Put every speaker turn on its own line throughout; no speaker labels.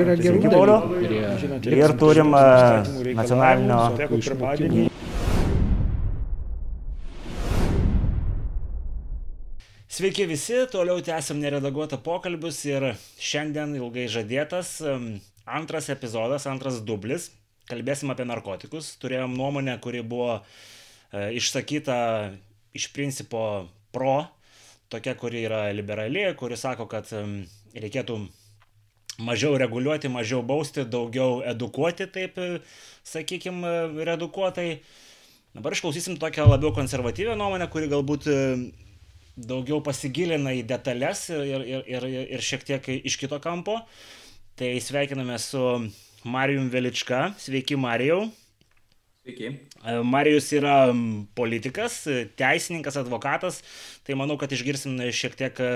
Yra gerų dalykų.
Ir turim e, nacionalinio Sveiki visi, toliau tęsiam neredaguotą pokalbius ir šiandien ilgai žadėtas antras epizodas, antras dublis. Kalbėsim apie narkotikus. Turėjom nuomonę, kuri buvo e, išsakyta iš principo pro, tokia, kuri yra liberali, kuri sako, kad reikėtų mažiau reguliuoti, mažiau bausti, daugiau edukuoti, taip sakykime, redukuotai. Dabar išklausysim tokią labiau konservatyvę nuomonę, kuri galbūt e, daugiau pasigilina į detalės ir, ir, ir, ir šiek tiek iš kito kampo. Tai sveikiname su Marijum Velička. Sveiki, Marijau.
Sveiki.
Marijus yra politikas, teisininkas, advokatas, tai manau, kad išgirsim šiek tiek e,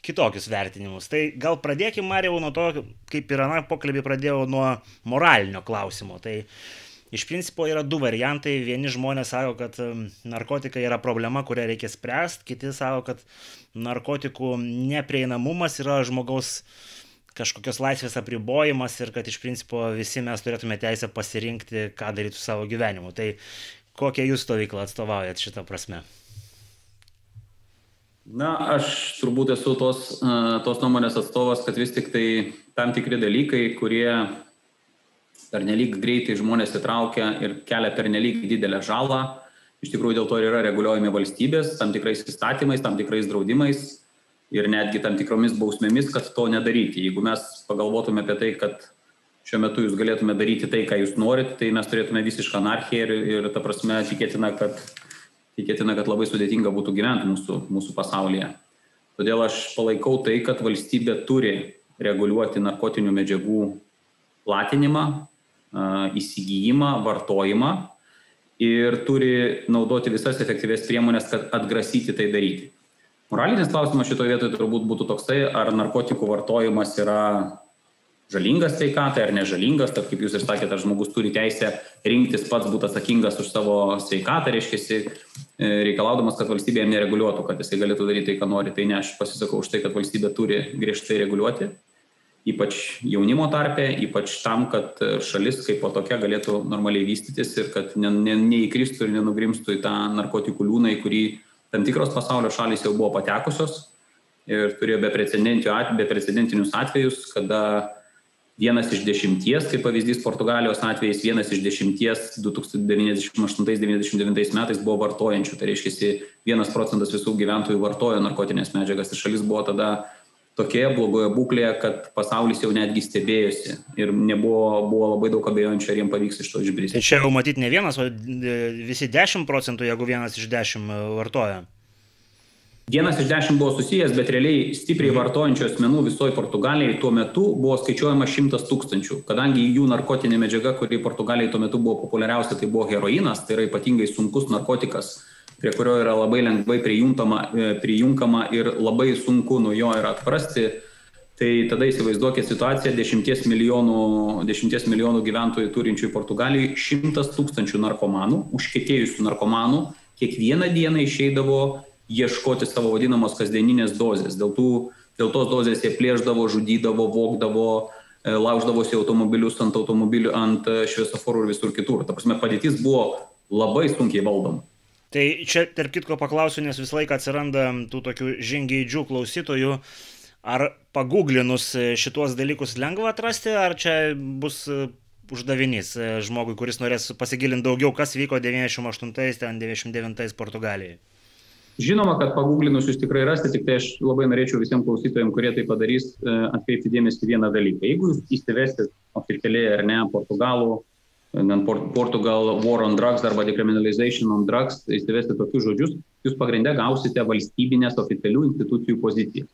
kitokius vertinimus. Tai gal pradėkime, Marijau, nuo to, kaip ir aną pokalbį pradėjau nuo moralinio klausimo. Tai iš principo yra du variantai. Vieni žmonės sako, kad em, narkotikai yra problema, kurią reikia spręsti, kiti sako, kad narkotikų neprieinamumas yra žmogaus kažkokios laisvės apribojimas ir kad iš principo visi mes turėtume teisę pasirinkti, ką daryti su savo gyvenimu. Tai kokią jūs stovyklą atstovaujat šitą prasme?
Na, aš turbūt esu tos, e, tos nuomonės atstovas, kad vis tik tai tam tikri dalykai, kurie pernelyg greitai žmonės įtraukia ir kelia pernelyg didelę žalą, iš tikrųjų dėl to ir yra reguliuojami valstybės, tam tikrais įstatymais, tam tikrais draudimais ir netgi tam tikromis bausmėmis, kad to nedaryti. Jeigu mes pagalvotume apie tai, kad šiuo metu jūs galėtume daryti tai, ką jūs norite, tai mes turėtume visišką anarchiją ir, ir ta prasme tikėtina, kad, tikėtina, kad labai sudėtinga būtų gyventi mūsų, mūsų pasaulyje. Todėl aš palaikau tai, kad valstybė turi reguliuoti narkotinių medžiagų platinimą, įsigijimą, vartojimą ir turi naudoti visas efektyvės priemonės, kad atgrasyti tai daryti. Moralinis klausimas šitoje vietoje turbūt būtų toksai, ar narkotikų vartojimas yra žalingas sveikatai ar nežalingas, tad kaip jūs ir sakėte, ar žmogus turi teisę rinktis pats būti atsakingas už savo sveikatą, reiškia, reikalaudamas, kad valstybė jam nereguliuotų, kad jisai galėtų daryti tai, ką nori. Tai ne, aš pasisakau už tai, kad valstybė turi griežtai reguliuoti, ypač jaunimo tarpe, ypač tam, kad šalis kaip po tokia galėtų normaliai vystytis ir kad ne, ne, neįkristų ir nenugrimstų į tą narkotikų liūną, į kurį tam tikros pasaulio šalis jau buvo patekusios ir turėjo beprecedentinius atvejus, kada vienas iš dešimties, kaip pavyzdys Portugalijos atvejais, vienas iš dešimties 1998-1999 metais buvo vartojančių. Tai reiškia, vienas procentas visų gyventojų vartojo narkotinės medžiagas ir šalis buvo tada tokioje blogoje būklėje, kad pasaulis jau netgi stebėjosi ir nebuvo, buvo labai daug abejojančių, ar jiems pavyks iš to išbristi.
Tai čia jau matyti ne vienas, o visi 10 procentų, jeigu vienas iš 10 vartoja.
Vienas iš dešimt buvo susijęs, bet realiai stipriai vartojančių asmenų visoje Portugalijai tuo metu buvo skaičiuojama šimtas tūkstančių, kadangi jų narkotinė medžiaga, kuri Portugalijai tuo metu buvo populiariausia, tai buvo heroinas, tai yra ypatingai sunkus narkotikas, prie kurio yra labai lengvai prijunkama ir labai sunku nuo jo yra atprasti. Tai tada įsivaizduokit situaciją 10 milijonų, 10 milijonų gyventojų turinčių Portugalijai, 100 tūkstančių narkomanų, užkėtėjusių narkomanų, kiekvieną dieną išeidavo ieškoti savo vadinamos kasdieninės dozės. Dėl, tų, dėl tos dozės jie plėždavo, žudydavo, vokdavo, lauždavosi automobilius ant automobilių, ant šviesoforų ir visur kitur. Ta prasme, padėtis buvo labai sunkiai valdoma.
Tai čia, tarp kitko, paklausiu, nes visą laiką atsiranda tų tokių žingeidžių klausytojų. Ar paguglinus šituos dalykus lengva atrasti, ar čia bus uždavinys žmogui, kuris norės pasigilinti daugiau, kas vyko 98-99 Portugalijai?
Žinoma, kad paguglinus jūs tikrai rasite, tik tai aš labai norėčiau visiems klausytojams, kurie tai padarys, atkreipti dėmesį vieną dalyką. Jeigu jūs įsivesite oficialiai ar ne portugalų, Portugal War on Drugs arba Decriminalization on Drugs, įsivesti tokius žodžius, jūs pagrindę gausite valstybinės oficialių institucijų pozicijas,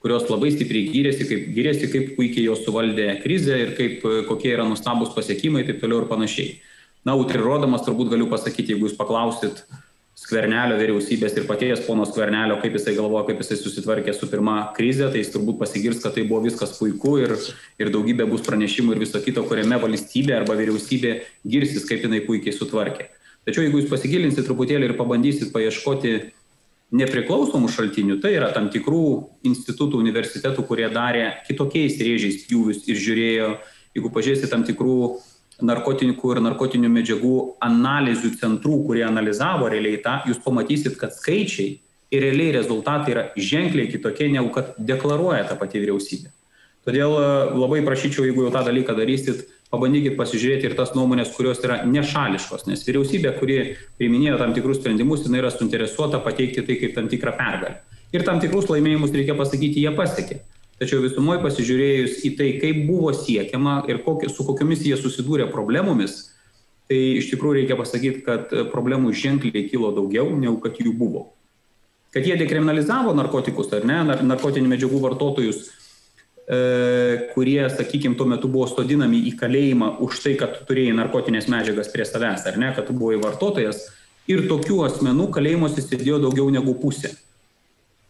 kurios labai stipriai gyrėsi, kaip, gyrėsi, kaip puikiai jos suvaldė krizę ir kaip, kokie yra nustabus pasiekimai ir taip toliau ir panašiai. Na, utriruodamas turbūt galiu pasakyti, jeigu jūs paklausit, skvernelio vyriausybės ir paties pono skvernelio, kaip jisai galvoja, kaip jisai susitvarkė su pirma krize, tai jis turbūt pasigirs, kad tai buvo viskas puiku ir, ir daugybė bus pranešimų ir viso kito, kuriame valstybė arba vyriausybė girsis, kaip jinai puikiai sutvarkė. Tačiau jeigu jūs pasigilinsite truputėlį ir pabandysit paieškoti nepriklausomų šaltinių, tai yra tam tikrų institutų, universitetų, kurie darė kitokiais rėžiais pjūvius ir žiūrėjo, jeigu pažiūrėsite tam tikrų narkotikų ir narkotinių medžiagų analizių centrų, kurie analizavo realiai tą, jūs pamatysit, kad skaičiai ir realiai rezultatai yra ženkliai kitokie, negu kad deklaruoja ta pati vyriausybė. Todėl e, labai prašyčiau, jeigu jau tą dalyką darysit, pabandykit pasižiūrėti ir tas nuomonės, kurios yra nešališkos, nes vyriausybė, kuri priiminėjo tam tikrus sprendimus, jinai yra suinteresuota pateikti tai kaip tam tikrą pergalę. Ir tam tikrus laimėjimus, reikia pasakyti, jie pasiekė. Tačiau visumoje pasižiūrėjus į tai, kaip buvo siekiama ir kokie, su kokiamis jie susidūrė problemomis, tai iš tikrųjų reikia pasakyti, kad problemų ženkliai kilo daugiau, negu kad jų buvo. Kad jie dekriminalizavo narkotikus ar ne, narkotinių medžiagų vartotojus, E, kurie, sakykime, tuo metu buvo sodinami į kalėjimą už tai, kad tu turėjai narkotinės medžiagas prie savęs, ar ne, kad tu buvai vartotojas. Ir tokių asmenų kalėjimuose sėdėjo daugiau negu pusė.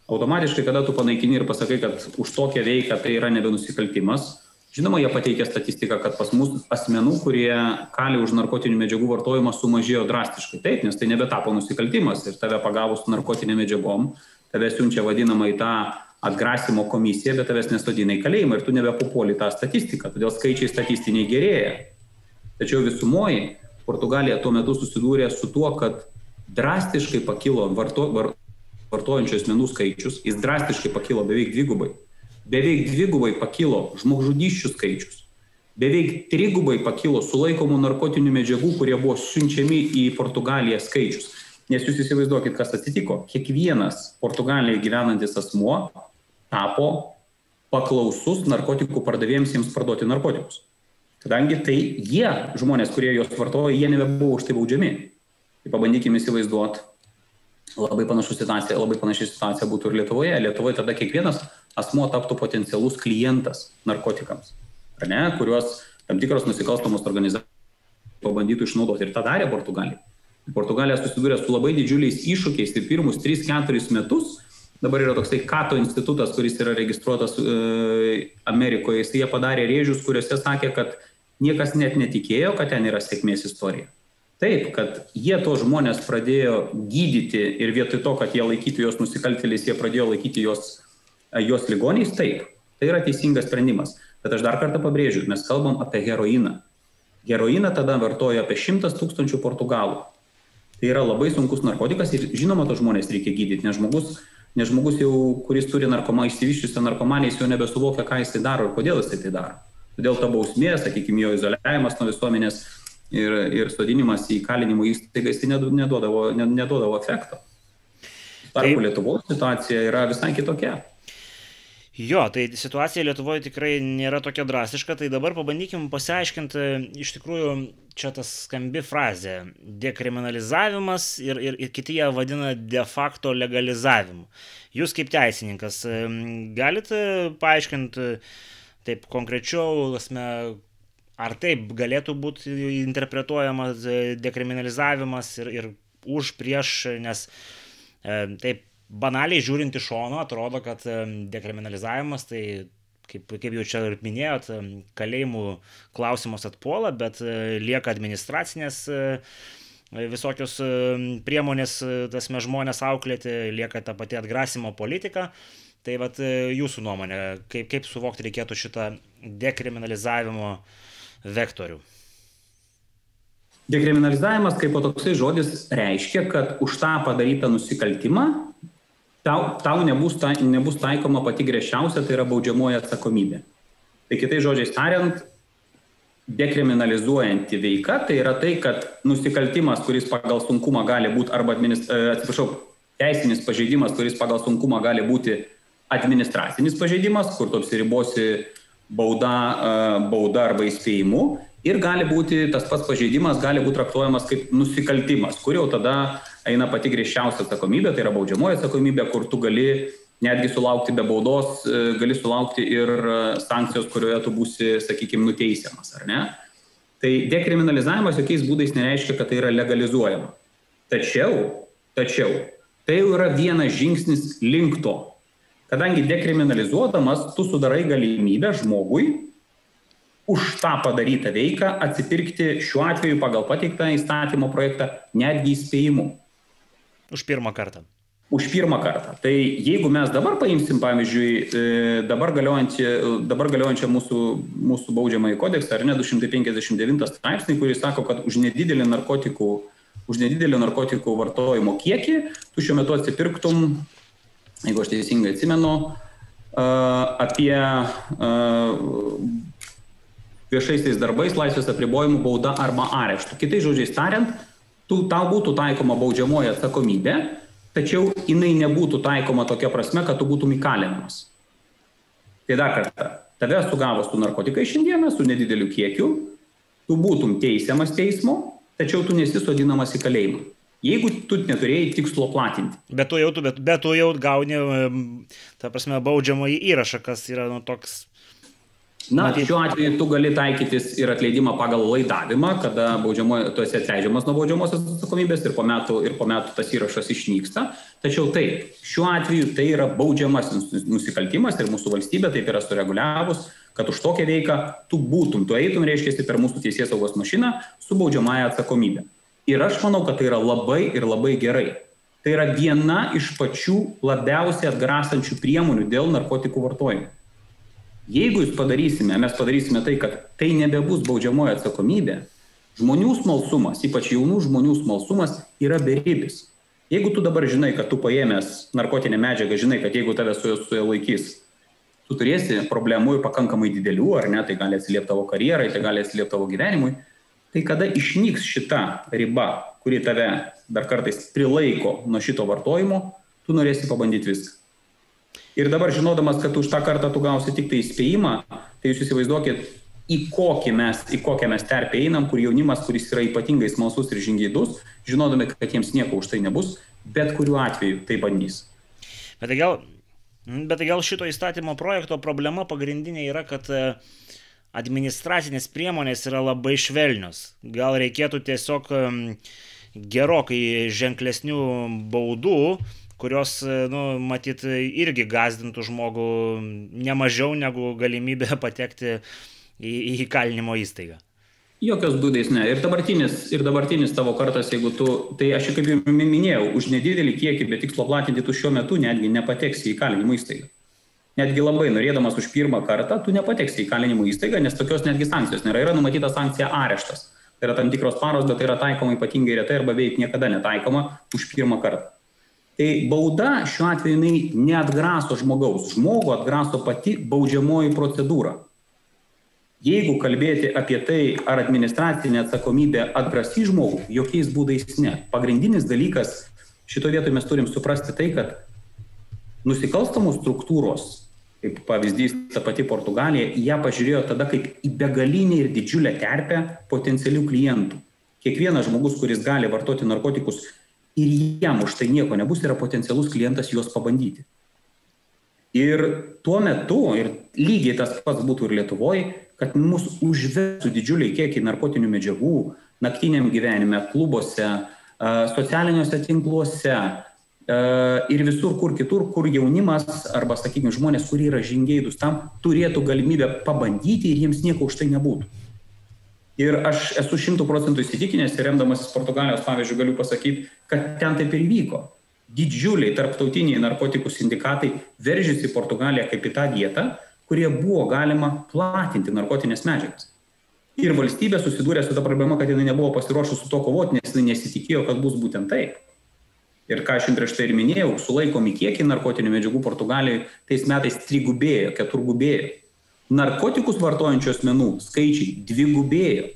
Automatiškai, kada tu panaikini ir pasakai, kad už tokią veiką tai yra nebenusikaltimas, žinoma, jie pateikia statistiką, kad pas mus asmenų, kurie kali už narkotinių medžiagų vartojimą, sumažėjo drastiškai. Taip, nes tai nebetapo nusikaltimas ir tave pagavus narkotinė medžiagom, tave siunčia vadinamą į tą atgrasimo komisija, bet tavęs nesodina į kalėjimą ir tu nebepapuoli tą statistiką, todėl skaičiai statistiniai gerėja. Tačiau visumoji Portugalija tuo metu susidūrė su tuo, kad drastiškai pakilo varto, var, vartojančių asmenų skaičius, jis drastiškai pakilo beveik dvigubai. Beveik dvigubai pakilo žmogžudyščių skaičius. Beveik trigubai pakilo sulaikomų narkotinių medžiagų, kurie buvo siunčiami į Portugaliją skaičius. Nes jūs įsivaizduokit, kas atsitiko. Kiekvienas Portugalijoje gyvenantis asmuo tapo paklausus narkotikų pardavėjams jiems parduoti narkotikus. Kadangi tai jie, žmonės, kurie juos vartojo, jie nebebuvo už tai baudžiami. Tai pabandykime įsivaizduoti, labai panaši situacija, labai panaši situacija būtų ir Lietuvoje. Lietuvoje tada kiekvienas asmuo taptų potencialus klientas narkotikams, ar ne, kuriuos tam tikros nusikalstamos organizacijos pabandytų išnaudoti. Ir tą darė Portugalija. Portugalija susidūrė su labai didžiuliais iššūkiais ir pirmus 3-4 metus dabar yra toksai Kato institutas, kuris yra registruotas e, Amerikoje, jis jie padarė rėžius, kuriuose sakė, kad niekas net netikėjo, kad ten yra sėkmės istorija. Taip, kad jie to žmonės pradėjo gydyti ir vietoj to, kad jie laikytų juos nusikaltėliais, jie pradėjo laikyti juos, e, juos ligoniais, taip, tai yra teisingas sprendimas. Bet aš dar kartą pabrėžiu, mes kalbam apie heroiną. Heroiną tada vartojo apie 100 tūkstančių portugalų. Tai yra labai sunkus narkotikas ir žinoma, to žmonės reikia gydyti, nes žmogus Nes žmogus jau, kuris turi narkomą, išsivyščiusią narkomanę, jis jau nebesuvokia, ką jisai daro ir kodėl jisai tai daro. Todėl ta bausmė, sakykime, jo izoliavimas nuo visuomenės ir, ir sodinimas į kalinimo įstaigą, jisai neduodavo, neduodavo efekto. Tarpu Lietuvos situacija yra visai kitokia.
Jo, tai situacija Lietuvoje tikrai nėra tokia drastiška, tai dabar pabandykim pasiaiškinti, iš tikrųjų, čia tas skambi frazė - dekriminalizavimas ir, ir, ir kiti ją vadina de facto legalizavimu. Jūs kaip teisininkas galite paaiškinti taip konkrečiau, asme, ar taip galėtų būti interpretuojamas dekriminalizavimas ir, ir už prieš, nes taip banaliai žiūrint iš šono atrodo, kad dekriminalizavimas tai kaip, kaip jau čia ir minėjot, kalėjimų klausimas atpuola, bet e, lieka administracinės e, visokios priemonės, e, tas mes žmonės auklėti, lieka ta pati atgrasimo politika. Tai vad jūsų nuomonė, kaip, kaip suvokti reikėtų šitą dekriminalizavimo vektorių?
Dekriminalizavimas kaip toksai žodis reiškia, kad už tą padarytą nusikaltimą tau, tau nebus, ta, nebus taikoma pati griežčiausia, tai yra baudžiamoji atsakomybė. Tai kitai žodžiais tariant, dekriminalizuojanti veika, tai yra tai, kad nusikaltimas, kuris pagal sunkumą gali būti, arba, administ... E, atsiprašau, teisinis pažeidimas, kuris pagal sunkumą gali būti administracinis pažeidimas, kur tu apsiribosi bauda, bauda arba įspėjimu. Ir gali būti tas pats pažeidimas, gali būti traktuojamas kaip nusikaltimas, kur jau tada eina pati griežčiausia atsakomybė, tai yra baudžiamoji atsakomybė, kur tu gali netgi sulaukti be baudos, e, gali sulaukti ir e, sankcijos, kurioje tu būsi, sakykime, nuteisiamas, ar ne? Tai dekriminalizavimas jokiais būdais nereiškia, kad tai yra legalizuojama. Tačiau, tačiau, tai jau yra vienas žingsnis link to. Kadangi dekriminalizuodamas, tu sudarai galimybę žmogui už tą padarytą veiką atsipirkti šiuo atveju pagal pateiktą įstatymo projektą netgi įspėjimu
už pirmą kartą.
už pirmą kartą. Tai jeigu mes dabar paimsim, pavyzdžiui, e, dabar galiojančią, dabar galiojančią mūsų, mūsų baudžiamąjį kodeksą, ar ne 259 straipsnį, kuris sako, kad už nedidelį narkotikų, už nedidelį narkotikų vartojimo kiekį tu šiuo metu atsipirktum, jeigu aš teisingai atsimenu, apie viešaisiais darbais, laisvės apribojimų, bauda arba areštų. Kitais žodžiais tariant, tu, tau būtų taikoma baudžiamoji atsakomybė, tačiau jinai nebūtų taikoma tokia prasme, kad tu būtum įkalinamas. Tai dar kartą, tave sugavus tu narkotikai šiandieną su nedideliu kiekiu, tu būtum teisiamas teismo, tačiau tu nesisodinamas į kalėjimą. Jeigu tu neturėjai tikslo platinti.
Bet tu jau, bet, bet tu jau gauni, ta prasme, baudžiamąjį įrašą, kas yra nu, toks
Na, Matyt. šiuo atveju tu gali taikytis ir atleidimą pagal laidavimą, kada tu esi atleidžiamas nuo baudžiamosios atsakomybės ir po, metų, ir po metų tas įrašas išnyksta. Tačiau taip, šiuo atveju tai yra baudžiamas nusikaltimas ir mūsų valstybė taip yra sureguliavus, kad už tokią veiką tu būtum, tu eitum, reiškia, per mūsų teisės saugos mašiną su baudžiamąją atsakomybę. Ir aš manau, kad tai yra labai ir labai gerai. Tai yra viena iš pačių labiausiai atgrasančių priemonių dėl narkotikų vartojimo. Jeigu jūs padarysime, mes padarysime tai, kad tai nebebus baudžiamoji atsakomybė, žmonių smalsumas, ypač jaunų žmonių smalsumas yra beribis. Jeigu tu dabar žinai, kad tu paėmęs narkotinę medžiagą, žinai, kad jeigu tave su juo laikys, tu turėsi problemų ir pakankamai didelių, ar ne, tai gali atsiliepti tavo karjerai, tai gali atsiliepti tavo gyvenimui, tai kada išnyks šita riba, kuri tave dar kartais prilaiko nuo šito vartojimo, tu norėsi pabandyti viską. Ir dabar žinodamas, kad už tą kartą tu gausi tik tai įspėjimą, tai jūs įsivaizduokit, į, mes, į kokią mes terpę einam, kur jaunimas, kuris yra ypatingai smalsus ir žingeidus, žinodami, kad jiems nieko už tai nebus, bet kuriuo atveju tai bandys.
Bet tai gal, bet tai gal šito įstatymo projekto problema pagrindinė yra, kad e, administracinės priemonės yra labai švelnios. Gal reikėtų tiesiog gerokai ženklesnių baudų, kurios, nu, matyt, irgi gazdintų žmogų nemažiau negu galimybė patekti į, į įkalinimo įstaigą.
Jokios būdais ne. Ir dabartinis, ir dabartinis tavo kartas, jeigu tu, tai aš kaip jau minėjau, už nedidelį kiekį, bet tikslo platinti tu šiuo metu netgi nepateksi į įkalinimo įstaigą. Netgi labai norėdamas už pirmą kartą, tu nepateksi į įkalinimo įstaigą, nes tokios netgi sankcijos nėra. Yra numatyta sankcija areštas. Tai yra tam tikros paros, bet tai yra taikoma ypatingai retai arba beveik niekada netaikoma už pirmą kartą. Tai bauda šiuo atveju jinai neatgraso žmogaus, žmogų atgraso pati baudžiamoji procedūra. Jeigu kalbėti apie tai, ar administracinė atsakomybė atgrasy žmogų, jokiais būdais ne. Pagrindinis dalykas šito vietoje mes turim suprasti tai, kad nusikalstamų struktūros, kaip pavyzdys ta pati Portugalija, ją pažiūrėjo tada kaip į begalinį ir didžiulę terpę potencialių klientų. Kiekvienas žmogus, kuris gali vartoti narkotikus, ir jam už tai nieko nebus, yra potencialus klientas juos pabandyti. Ir tuo metu, ir lygiai tas pats būtų ir Lietuvoje, kad mus užvestų didžiuliai kiekiai narkotinių medžiagų naktiniam gyvenime, klubuose, socialiniuose tinkluose ir visur kur kitur, kur jaunimas arba, sakykime, žmonės, kurie yra žingeidus tam, turėtų galimybę pabandyti ir jiems nieko už tai nebūtų. Ir aš esu šimtų procentų įsitikinęs ir remdamasis Portugalijos pavyzdžių galiu pasakyti, kad ten taip ir vyko. Didžiuliai tarptautiniai narkotikų sindikatai veržėsi į Portugaliją kaip į tą vietą, kurie buvo galima platinti narkotinės medžiagas. Ir valstybė susidūrė su ta problema, kad jinai nebuvo pasiruošusi su to kovoti, nes jinai nesitikėjo, kad bus būtent taip. Ir ką aš jums prieš tai ir minėjau, sulaikomi kiekiai narkotinių medžiagų Portugalijoje tais metais trigubėjo, keturgubėjo narkotikus vartojančių asmenų skaičiai dvigubėjo.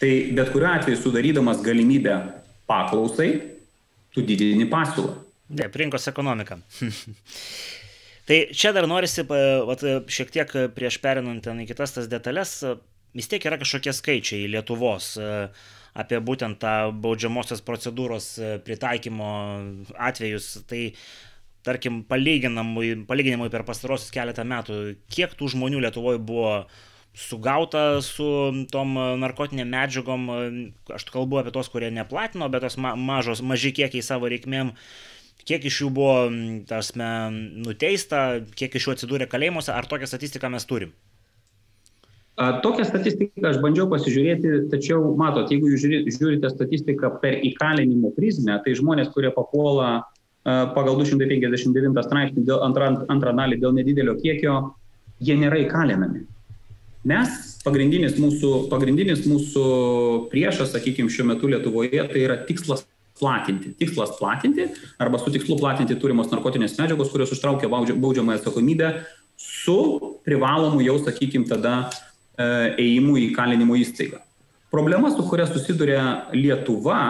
Tai bet kuriuo atveju sudarydamas galimybę paklausai, tu didini pasiūlą.
Taip, rinkos ekonomika. tai čia dar norisi, vat, šiek tiek prieš perinant ten į kitas tas detalės, vis tiek yra kažkokie skaičiai Lietuvos apie būtent tą baudžiamosios procedūros pritaikymo atvejus. Tai tarkim, palyginimui per pastarosius keletą metų, kiek tų žmonių Lietuvoje buvo sugauta su tom narkotinėm medžiagom, aš kalbu apie tos, kurie neplatino, bet tos ma mažos, maži kiekiai savo reikmėm, kiek iš jų buvo, tasme, nuteista, kiek iš jų atsidūrė kalėjimuose, ar tokią statistiką mes turim?
Tokią statistiką aš bandžiau pasižiūrėti, tačiau matot, jeigu jūs žiūrite statistiką per įkalinimo prizmę, tai žmonės, kurie papuola pagal 259 straipsnį dėl antrą, antrą dalį dėl nedidelio kiekio, jie nėra įkalinami. Mes pagrindinis mūsų, pagrindinis mūsų priešas, sakykime, šiuo metu Lietuvoje, tai yra tikslas platinti. Tikslas platinti arba su tikslu platinti turimos narkotinės medžiagos, kurios užtraukia baudžiamąją atsakomybę su privalomu jau, sakykime, tada ėjimu į kalinimo įstaigą. Problema, su kuria susiduria Lietuva,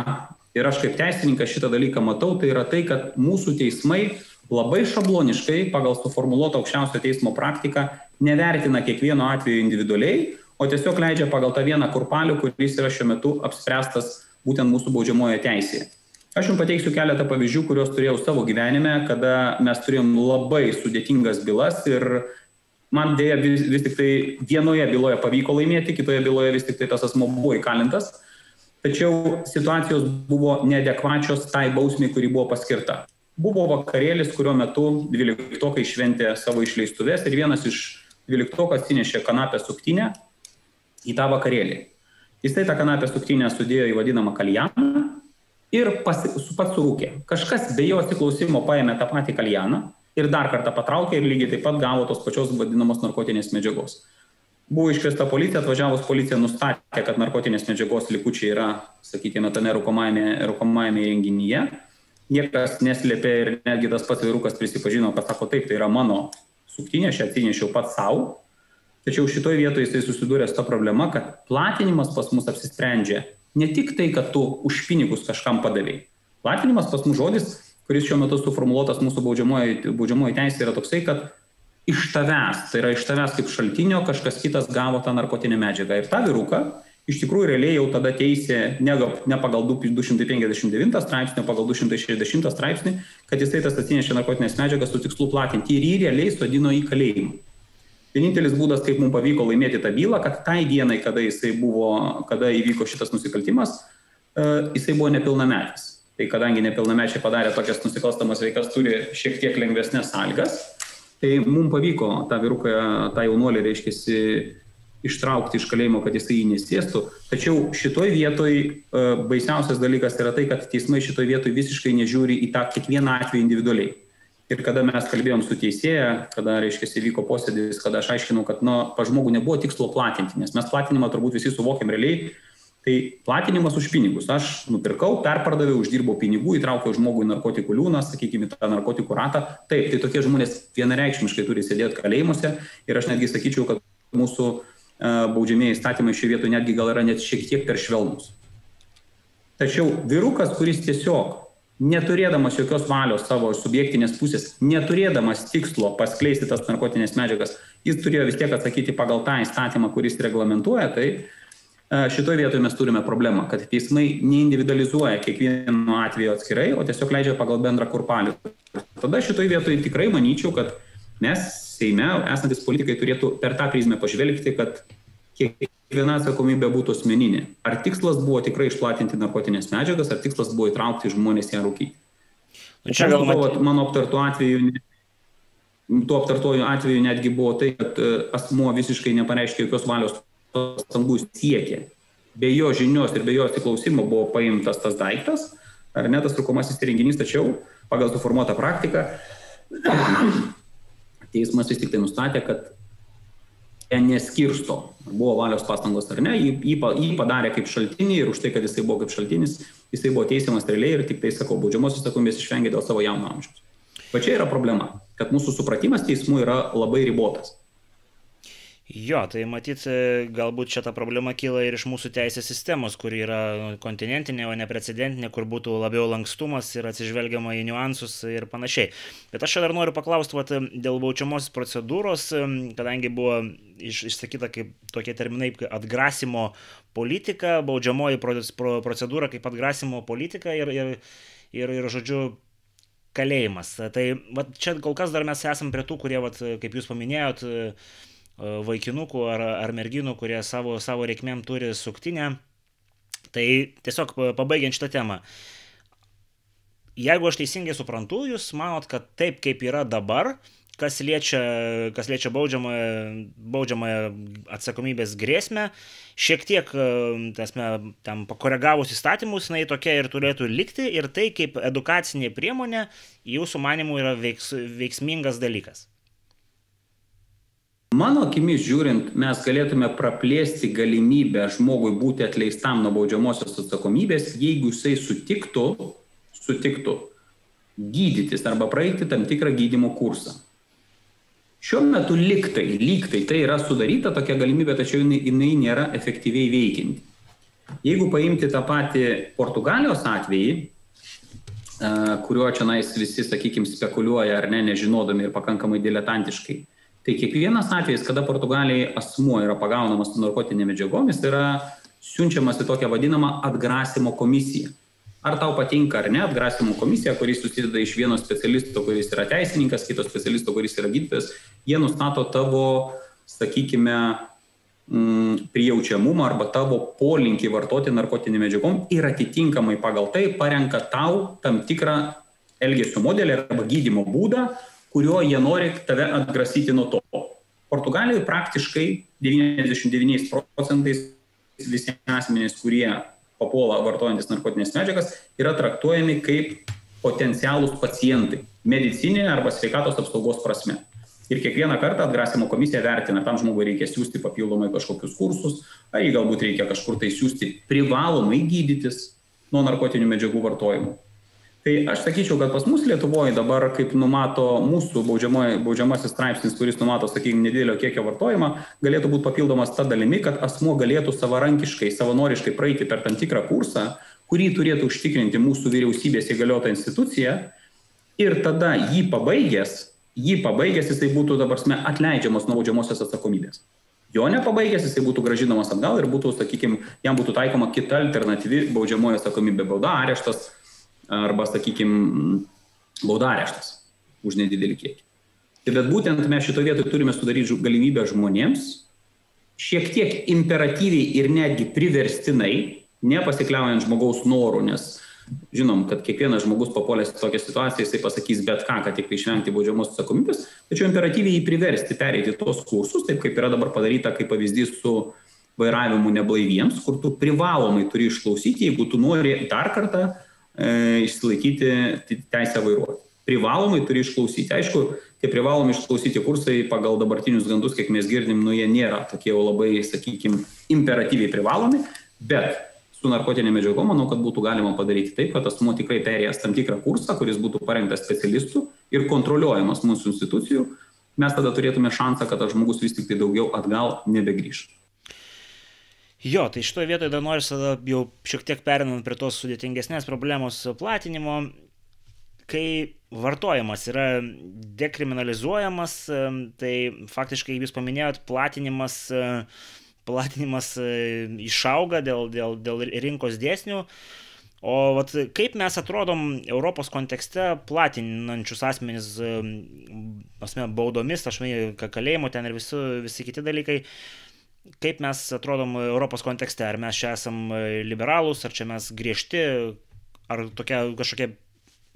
ir aš kaip teisininkas šitą dalyką matau, tai yra tai, kad mūsų teismai labai šabloniškai pagal suformuoluotą aukščiausio teismo praktiką nevertina kiekvieno atveju individualiai, o tiesiog leidžia pagal tą vieną kurpalių, kuris yra šiuo metu apspręstas būtent mūsų baudžiamojo teisėje. Aš jums pateiksiu keletą pavyzdžių, kuriuos turėjau savo gyvenime, kada mes turėjom labai sudėtingas bylas ir man dėja vis, vis tik tai vienoje byloje pavyko laimėti, kitoje byloje vis tik tai tas asmo buvo įkalintas, tačiau situacijos buvo neadekvačios tai bausmiai, kuri buvo paskirta. Buvo vakarėlis, kurio metu dvyliktokai šventė savo išleistuvės ir vienas iš dvyliktokas atsinešė kanapę suktinę į tą vakarėlį. Jisai tą kanapę suktinę sudėjo į vadinamą kaljaną ir pasi, pats surūkė. Kažkas be jo atsiklausimo paėmė tą patį kaljaną ir dar kartą patraukė ir lygiai taip pat gavo tos pačios vadinamos narkotinės medžiagos. Buvo iškviesta policija, atvažiavus policija nustatė, kad narkotinės medžiagos likučiai yra, sakykime, tame rūkomajame renginyje. Niekas neslėpė ir netgi tas pats vyrukas prisipažino, kad sako, taip, tai yra mano suktinė, aš atsinešiau pats savo. Tačiau šitoje vietoje jisai susidūrė su ta problema, kad platinimas pas mus apsisprendžia ne tik tai, kad tu už pinigus kažkam padavėjai. Platinimas pas mus žodis, kuris šiuo metu suformuoluotas mūsų baudžiamoji teisė, yra toksai, kad iš tavęs, tai yra iš tavęs kaip šaltinio kažkas kitas gavo tą narkotinę medžiagą. Ir tą vyruką iš tikrųjų realiai jau tada teisė ne, ne pagal 259 straipsnį, o pagal 260 straipsnį, kad jisai tas atsinešė narkotinės medžiagas su tikslu platinti ir jį realiai sodino į kalėjimą. Vienintelis būdas, kaip mums pavyko laimėti tą bylą, kad tai dienai, kada, buvo, kada įvyko šitas nusikaltimas, e, jisai buvo nepilnametis. Tai kadangi nepilnamečiai padarė tokias nusikalstamas veikas, turi šiek tiek lengvesnės sąlygas, tai mums pavyko tą vyruką, tą jaunuolį, reiškia, ištraukti iš kalėjimo, kad jisai jį nesėstų. Tačiau šitoj vietoj e, baisiausias dalykas yra tai, kad teismai šitoj vietoj visiškai nežiūri į tą kiekvieną atvejį individualiai. Ir kada mes kalbėjom su teisėja, kada, reiškia, įvyko posėdis, kada aš aiškinau, kad, na, nu, pa žmogų nebuvo tikslo platinti, nes mes platinimą turbūt visi suvokiam realiai, tai platinimas už pinigus. Aš nupirkau, perpardaviau, uždirbau pinigų, įtraukiau žmogų į narkotikų liūną, sakykime, tą narkotikų ratą. Taip, tai tokie žmonės vienareikšmiškai turi sėdėti kalėjimuose ir aš netgi sakyčiau, kad mūsų e, baudžiamieji įstatymai šioje vietoje netgi gal yra net šiek tiek per švelnus. Tačiau vyrukas, kuris tiesiog neturėdamas jokios valios savo subjektinės pusės, neturėdamas tikslo paskleisti tas narkotinės medžiagas, jis turėjo vis tiek atsakyti pagal tą įstatymą, kuris reglamentuoja, tai e, šitoje vietoje mes turime problemą, kad teismai neindividualizuoja kiekvieno atveju atskirai, o tiesiog leidžia pagal bendrą kurpalių. Tada šitoje vietoje tikrai manyčiau, kad mes Seime esantis politikai turėtų per tą prizmę pažvelgti, kad kiekviena atsakomybė būtų asmeninė. Ar tikslas buvo tikrai išplatinti narkotinės medžiagas, ar tikslas buvo įtraukti žmonės ją rūkyti. Nu, čia gal mat... mano aptartų atveju, tuo aptartuoju atveju netgi buvo tai, kad e, asmuo visiškai nepareiškė jokios valios pastangų siekė. Be jo žinios ir be jo atsiklausimo buvo paimtas tas daiktas, ar ne tas rūkomasis įrenginys, tačiau pagal suformuotą praktiką teismas vis tik tai nustatė, kad neskirsto, buvo valios pastangos ar ne, jį, jį, padarė kaip šaltinį ir už tai, kad jisai buvo kaip šaltinis, jisai buvo teisiamas realiai ir tik tai, sakau, baudžiamosios atsakomybės išvengė dėl savo jauno amžiaus. Va čia yra problema, kad mūsų supratimas teismų yra labai ribotas.
Jo, tai matyt, galbūt čia ta problema kyla ir iš mūsų teisės sistemos, kuri yra kontinentinė, o ne precedentinė, kur būtų labiau lankstumas ir atsižvelgiama į niuansus ir panašiai. Bet aš čia dar noriu paklausti vat, dėl baučiamosios procedūros, kadangi buvo iš, išsakyta kaip tokie terminai kaip atgrasimo politika, baudžiamoji procedūra kaip atgrasimo politika ir, ir, ir, ir žodžiu, kalėjimas. Tai vat, čia kol kas dar mes esame prie tų, kurie, vat, kaip jūs paminėjot, vaikinukų ar, ar merginų, kurie savo, savo reikmėm turi suktinę. Tai tiesiog pabaigiant šitą temą. Jeigu aš teisingai suprantu, jūs manot, kad taip kaip yra dabar, kas liečia, kas liečia baudžiamąją, baudžiamąją atsakomybės grėsmę, šiek tiek, e, tasme, tam pakoregavus įstatymus, jinai tokia ir turėtų likti ir tai kaip edukacinė priemonė jūsų manimų yra veiks, veiksmingas dalykas.
Mano akimis žiūrint, mes galėtume praplėsti galimybę žmogui būti atleistam nuo baudžiamosios atsakomybės, jeigu jisai sutiktų, sutiktų gydytis arba praeiti tam tikrą gydymo kursą. Šiuo metu liktai, lygtai tai yra sudaryta tokia galimybė, tačiau jinai, jinai nėra efektyviai veikianti. Jeigu paimti tą patį Portugalijos atvejį, kuriuo čia nais visi, sakykime, spekuliuoja ar ne, nežinodami ir pakankamai diletantiškai, tai kiekvienas atvejis, kada Portugalijai asmuo yra pagaunamas su narkotinė medžiagomis, yra siunčiamas į tokią vadinamą atgrasimo komisiją. Ar tau patinka ar ne atgrasymo komisija, kuris susideda iš vieno specialisto, kuris yra teisininkas, kito specialisto, kuris yra gydytojas, jie nustato tavo, sakykime, mm, prijaučiamumą arba tavo polinkį vartoti narkotinį medžiagom ir atitinkamai pagal tai parenka tau tam tikrą elgesio modelį arba gydymo būdą, kuriuo jie nori tave atgrasyti nuo to. Portugalijoje praktiškai 99 procentais visi asmenys, kurie papuola vartojantis narkotinės medžiagas, yra traktuojami kaip potencialūs pacientai medicinė arba sveikatos apsaugos prasme. Ir kiekvieną kartą atgrasimo komisija vertina, tam žmogui reikia siūsti papildomai kažkokius kursus, ar jį galbūt reikia kažkur tai siūsti privalomai gydytis nuo narkotinių medžiagų vartojimo. Tai aš sakyčiau, kad pas mus Lietuvoje dabar, kaip numato mūsų baudžiamasis straipsnis, kuris numato, sakykime, nedidelio kiekio vartojimą, galėtų būti papildomas ta dalimi, kad asmo galėtų savarankiškai, savanoriškai praeiti per tam tikrą kursą, kurį turėtų užtikrinti mūsų vyriausybės įgaliota institucija ir tada jį pabaigęs, jį pabaigęs jisai būtų dabar sme atleidžiamas nuo baudžiamosios atsakomybės. Jo nepabaigęs jisai būtų gražinamas atgal ir būtų, sakykime, jam būtų taikoma kita alternatyvi baudžiamojo atsakomybė, bauda, areštas arba, sakykime, bauda areštas už nedidelį kiekį. Tai bet būtent mes šitoje vietoje turime sudaryti galimybę žmonėms šiek tiek imperatyviai ir netgi priverstinai, nepasikliaujant žmogaus norų, nes žinom, kad kiekvienas žmogus papolęs į tokią situaciją, jisai pasakys bet ką, kad tik išvengti baudžiamos atsakomybės, tačiau imperatyviai jį priversti pereiti tos kursus, taip kaip yra dabar padaryta kaip pavyzdys su vairavimu neblaiviems, kur tu privalomai turi išklausyti, jeigu tu nori dar kartą e, išsilaikyti teisę vairuoti. Privalomai turi išklausyti. Aišku, tie privalomi išklausyti kursai pagal dabartinius gandus, kiek mes girdim, nu jie nėra tokie jau labai, sakykime, imperatyviai privalomi, bet su narkotinė medžiaga, manau, kad būtų galima padaryti taip, kad asmuo tikrai perėjęs tam tikrą kursą, kuris būtų parengtas specialistų ir kontroliuojamas mūsų institucijų, mes tada turėtume šansą, kad tas žmogus vis tik tai daugiau atgal nebegrįžtų.
Jo, tai šitoje vietoje dar noriu tada jau šiek tiek perinant prie tos sudėtingesnės problemos platinimo, kai vartojimas yra dekriminalizuojamas, tai faktiškai jūs paminėjot platinimas, platinimas išauga dėl, dėl, dėl rinkos dėsnių. O vat, kaip mes atrodom Europos kontekste platinančius asmenys, asmen, baudomis, aš manau, kalėjimo ten ir visi, visi kiti dalykai, kaip mes atrodom Europos kontekste, ar mes čia esam liberalūs, ar čia mes griežti, ar tokia kažkokia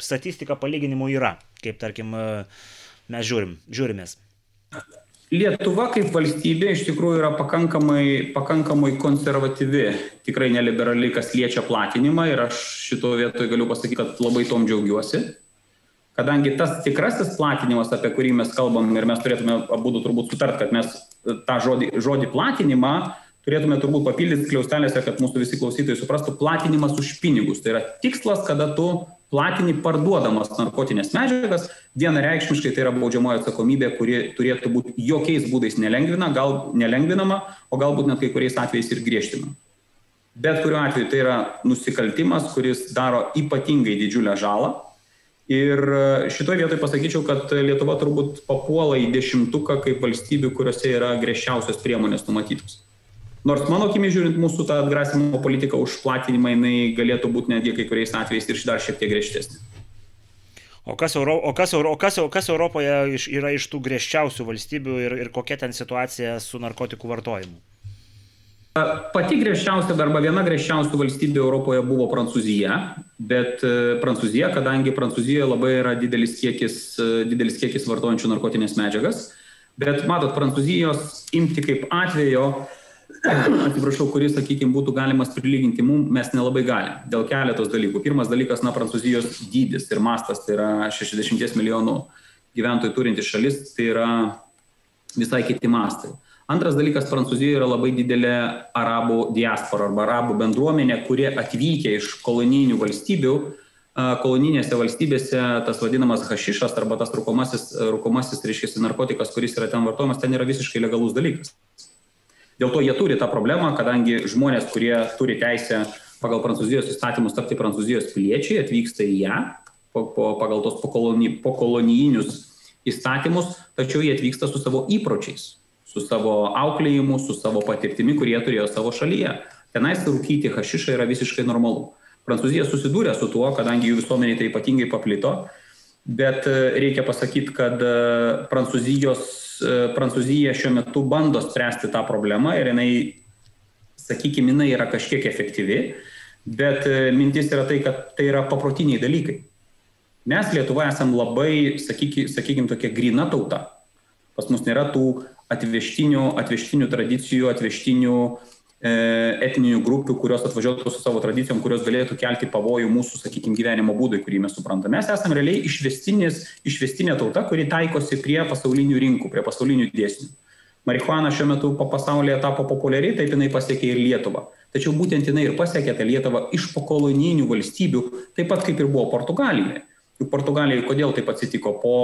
statistika palyginimų yra, kaip tarkim mes žiūrim, žiūrimės.
Lietuva kaip valstybė iš tikrųjų yra pakankamai, pakankamai konservatyvi, tikrai neliberali, kas liečia platinimą ir aš šito vietoje galiu pasakyti, kad labai tom džiaugiuosi kadangi tas tikrasis platinimas, apie kurį mes kalbam ir mes turėtume abu turbūt sutart, kad mes tą žodį, žodį platinimą turėtume turbūt papildyti kliaustelėse, kad mūsų visi klausytojai suprastų platinimas už pinigus. Tai yra tikslas, kada tu platini parduodamas narkotinės medžiagas, vienareikšmiškai tai yra baudžiamoji atsakomybė, kuri turėtų būti jokiais būdais nelengvina, gal nelengvinama, o galbūt net kai kuriais atvejais ir griežtinama. Bet kuriuo atveju tai yra nusikaltimas, kuris daro ypatingai didžiulę žalą Ir e, šitoje vietoje pasakyčiau, kad Lietuva turbūt papuola į dešimtuką kaip valstybių, kuriuose yra griežčiausios priemonės numatytos. Nors mano akimi žiūrint, mūsų ta atgrasimo politika už platinimą jinai galėtų būti netgi kai kuriais atvejais ir dar šiek tiek griežtesnė.
O kas, Euro, o, kas, o, kas, o kas Europoje iš, yra iš tų griežčiausių valstybių ir, ir kokia ten situacija su narkotikų vartojimu?
Pati griežčiausia arba viena griežčiausių valstybių Europoje buvo Prancūzija, bet e, Prancūzija, kadangi Prancūzijoje labai yra didelis kiekis, e, didelis kiekis vartojančių narkotinės medžiagas, bet matot, Prancūzijos imti kaip atvejo, atsiprašau, kuris, sakykime, būtų galimas prilyginti mums, mes nelabai galim. Dėl keletos dalykų. Pirmas dalykas, na, Prancūzijos dydis ir mastas, tai yra 60 milijonų gyventojų turinti šalis, tai yra visai kiti mastai. Antras dalykas, Prancūzijoje yra labai didelė arabų diaspora arba arabų bendruomenė, kurie atvykę iš kolonijinių valstybių, koloninėse valstybėse tas vadinamas hašišas arba tas rūkomasis, rūkomasis reiškia, narkotikas, kuris yra ten vartojamas, ten yra visiškai legalus dalykas. Dėl to jie turi tą problemą, kadangi žmonės, kurie turi teisę pagal Prancūzijos įstatymus tapti Prancūzijos piliečiai, atvyksta į ją po, po, pagal tos pokolonijinius įstatymus, tačiau jie atvyksta su savo įpročiais su savo auklėjimu, su savo patirtimi, kurie turėjo savo šalyje. Tenais rūkyti hašišą yra visiškai normalu. Prancūzija susidūrė su tuo, kadangi jų visuomenė tai ypatingai paplito, bet e, reikia pasakyti, kad e, Prancūzijos, e, Prancūzija šiuo metu bando spręsti tą problemą ir jinai, sakykime, jinai yra kažkiek efektyvi, bet mintis yra tai, kad tai yra paprotiniai dalykai. Mes Lietuva esam labai, sakykime, sakykim, tokia grina tauta. Pas mus nėra tų atvežtinių, atvežtinių tradicijų, atvežtinių e, etninių grupių, kurios atvažiuotų su savo tradicijom, kurios galėtų kelti pavojų mūsų, sakykime, gyvenimo būdui, kurį mes suprantame. Mes esame realiai išvestinė tauta, kuri taikosi prie pasaulinių rinkų, prie pasaulinių dėsnių. Marihuana šiuo metu pasaulyje tapo populiariai, taip jinai pasiekė ir Lietuvą. Tačiau būtent jinai ir pasiekė tą Lietuvą iš pokolonijinių valstybių, taip pat kaip ir buvo Portugalijoje. Juk Portugalijoje kodėl taip atsitiko? Po,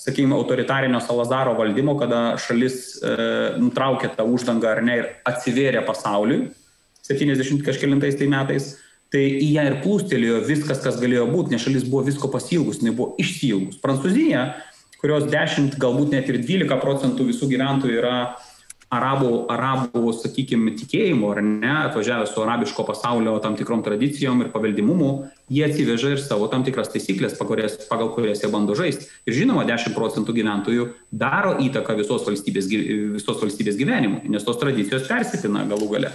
sakykime, autoritarinio Salazaro valdymo, kada šalis e, nutraukė tą uždangą ar ne ir atsivėrė pasauliui, 70 kažkėlintais tai metais, tai į ją ir plūstelėjo viskas, kas galėjo būti, nes šalis buvo visko pasilgus, nebuvo išsilgus. Prancūzija, kurios 10, galbūt net ir 12 procentų visų gyventojų yra arabų, arabų sakykime, tikėjimo, ar ne, atvažiavę su arabiško pasaulio tam tikrom tradicijom ir paveldimumu, jie atsiveža ir savo tam tikras taisyklės, pagal pagal kurias jie bando žaisti. Ir žinoma, 10 procentų gyventojų daro įtaką visos valstybės, visos valstybės gyvenimui, nes tos tradicijos persipina galų gale.